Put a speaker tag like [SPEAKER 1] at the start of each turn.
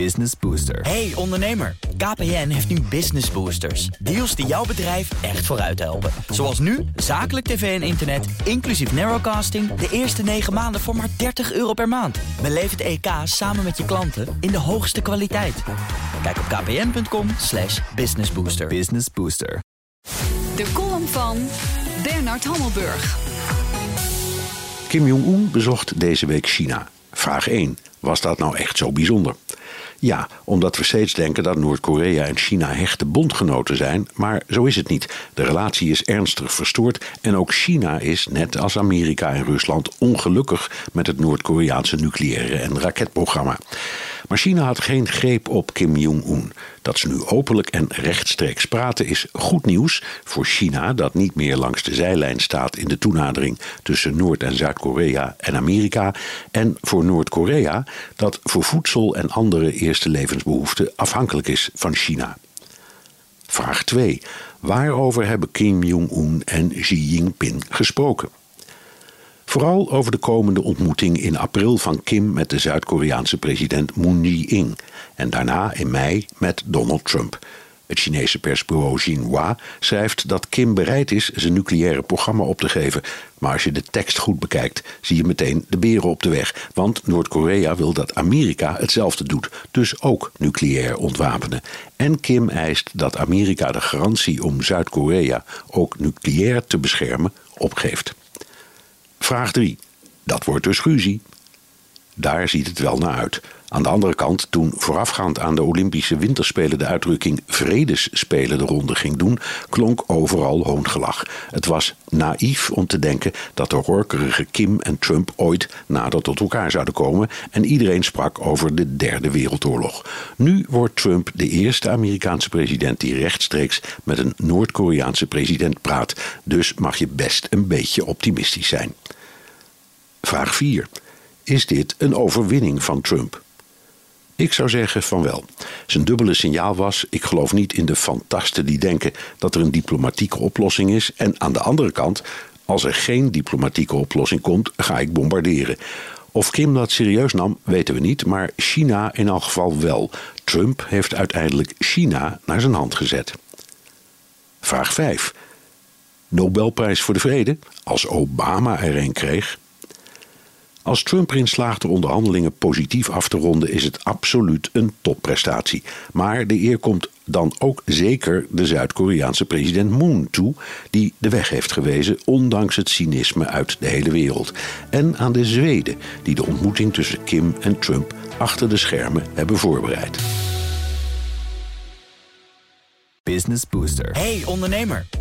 [SPEAKER 1] Business Booster.
[SPEAKER 2] Hey ondernemer, KPN heeft nu Business Boosters. Deals die jouw bedrijf echt vooruit helpen. Zoals nu, zakelijk tv en internet, inclusief narrowcasting... de eerste 9 maanden voor maar 30 euro per maand. Beleef het EK samen met je klanten in de hoogste kwaliteit. Kijk op kpn.com slash businessbooster.
[SPEAKER 1] Business Booster.
[SPEAKER 3] De column van Bernard Hammelburg.
[SPEAKER 4] Kim Jong-un bezocht deze week China. Vraag 1. Was dat nou echt zo bijzonder? Ja, omdat we steeds denken dat Noord-Korea en China hechte bondgenoten zijn, maar zo is het niet. De relatie is ernstig verstoord en ook China is, net als Amerika en Rusland, ongelukkig met het Noord-Koreaanse nucleaire en raketprogramma. Maar China had geen greep op Kim Jong-un. Dat ze nu openlijk en rechtstreeks praten is goed nieuws voor China, dat niet meer langs de zijlijn staat in de toenadering tussen Noord- en Zuid-Korea en Amerika. En voor Noord-Korea, dat voor voedsel en andere eerste levensbehoeften afhankelijk is van China. Vraag 2. Waarover hebben Kim Jong-un en Xi Jinping gesproken? Vooral over de komende ontmoeting in april van Kim met de Zuid-Koreaanse president Moon Jae-in en daarna in mei met Donald Trump. Het Chinese persbureau Xinhua schrijft dat Kim bereid is zijn nucleaire programma op te geven. Maar als je de tekst goed bekijkt, zie je meteen de beren op de weg. Want Noord-Korea wil dat Amerika hetzelfde doet, dus ook nucleair ontwapenen. En Kim eist dat Amerika de garantie om Zuid-Korea ook nucleair te beschermen opgeeft. Vraag 3. Dat wordt dus ruzie. Daar ziet het wel naar uit. Aan de andere kant, toen voorafgaand aan de Olympische Winterspelen de uitdrukking Vredesspelen de ronde ging doen, klonk overal hoongelach. Het was naïef om te denken dat de horkerige Kim en Trump ooit nader tot elkaar zouden komen en iedereen sprak over de Derde Wereldoorlog. Nu wordt Trump de eerste Amerikaanse president die rechtstreeks met een Noord-Koreaanse president praat, dus mag je best een beetje optimistisch zijn. Vraag 4. Is dit een overwinning van Trump? Ik zou zeggen van wel. Zijn dubbele signaal was: ik geloof niet in de fantasten die denken dat er een diplomatieke oplossing is. En aan de andere kant, als er geen diplomatieke oplossing komt, ga ik bombarderen. Of Kim dat serieus nam, weten we niet, maar China in elk geval wel. Trump heeft uiteindelijk China naar zijn hand gezet. Vraag 5. Nobelprijs voor de Vrede, als Obama er een kreeg, als Trump erin slaagt de onderhandelingen positief af te ronden, is het absoluut een topprestatie. Maar de eer komt dan ook zeker de Zuid-Koreaanse president Moon toe, die de weg heeft gewezen, ondanks het cynisme uit de hele wereld. En aan de Zweden, die de ontmoeting tussen Kim en Trump achter de schermen hebben voorbereid.
[SPEAKER 1] Business Booster.
[SPEAKER 2] Hey ondernemer,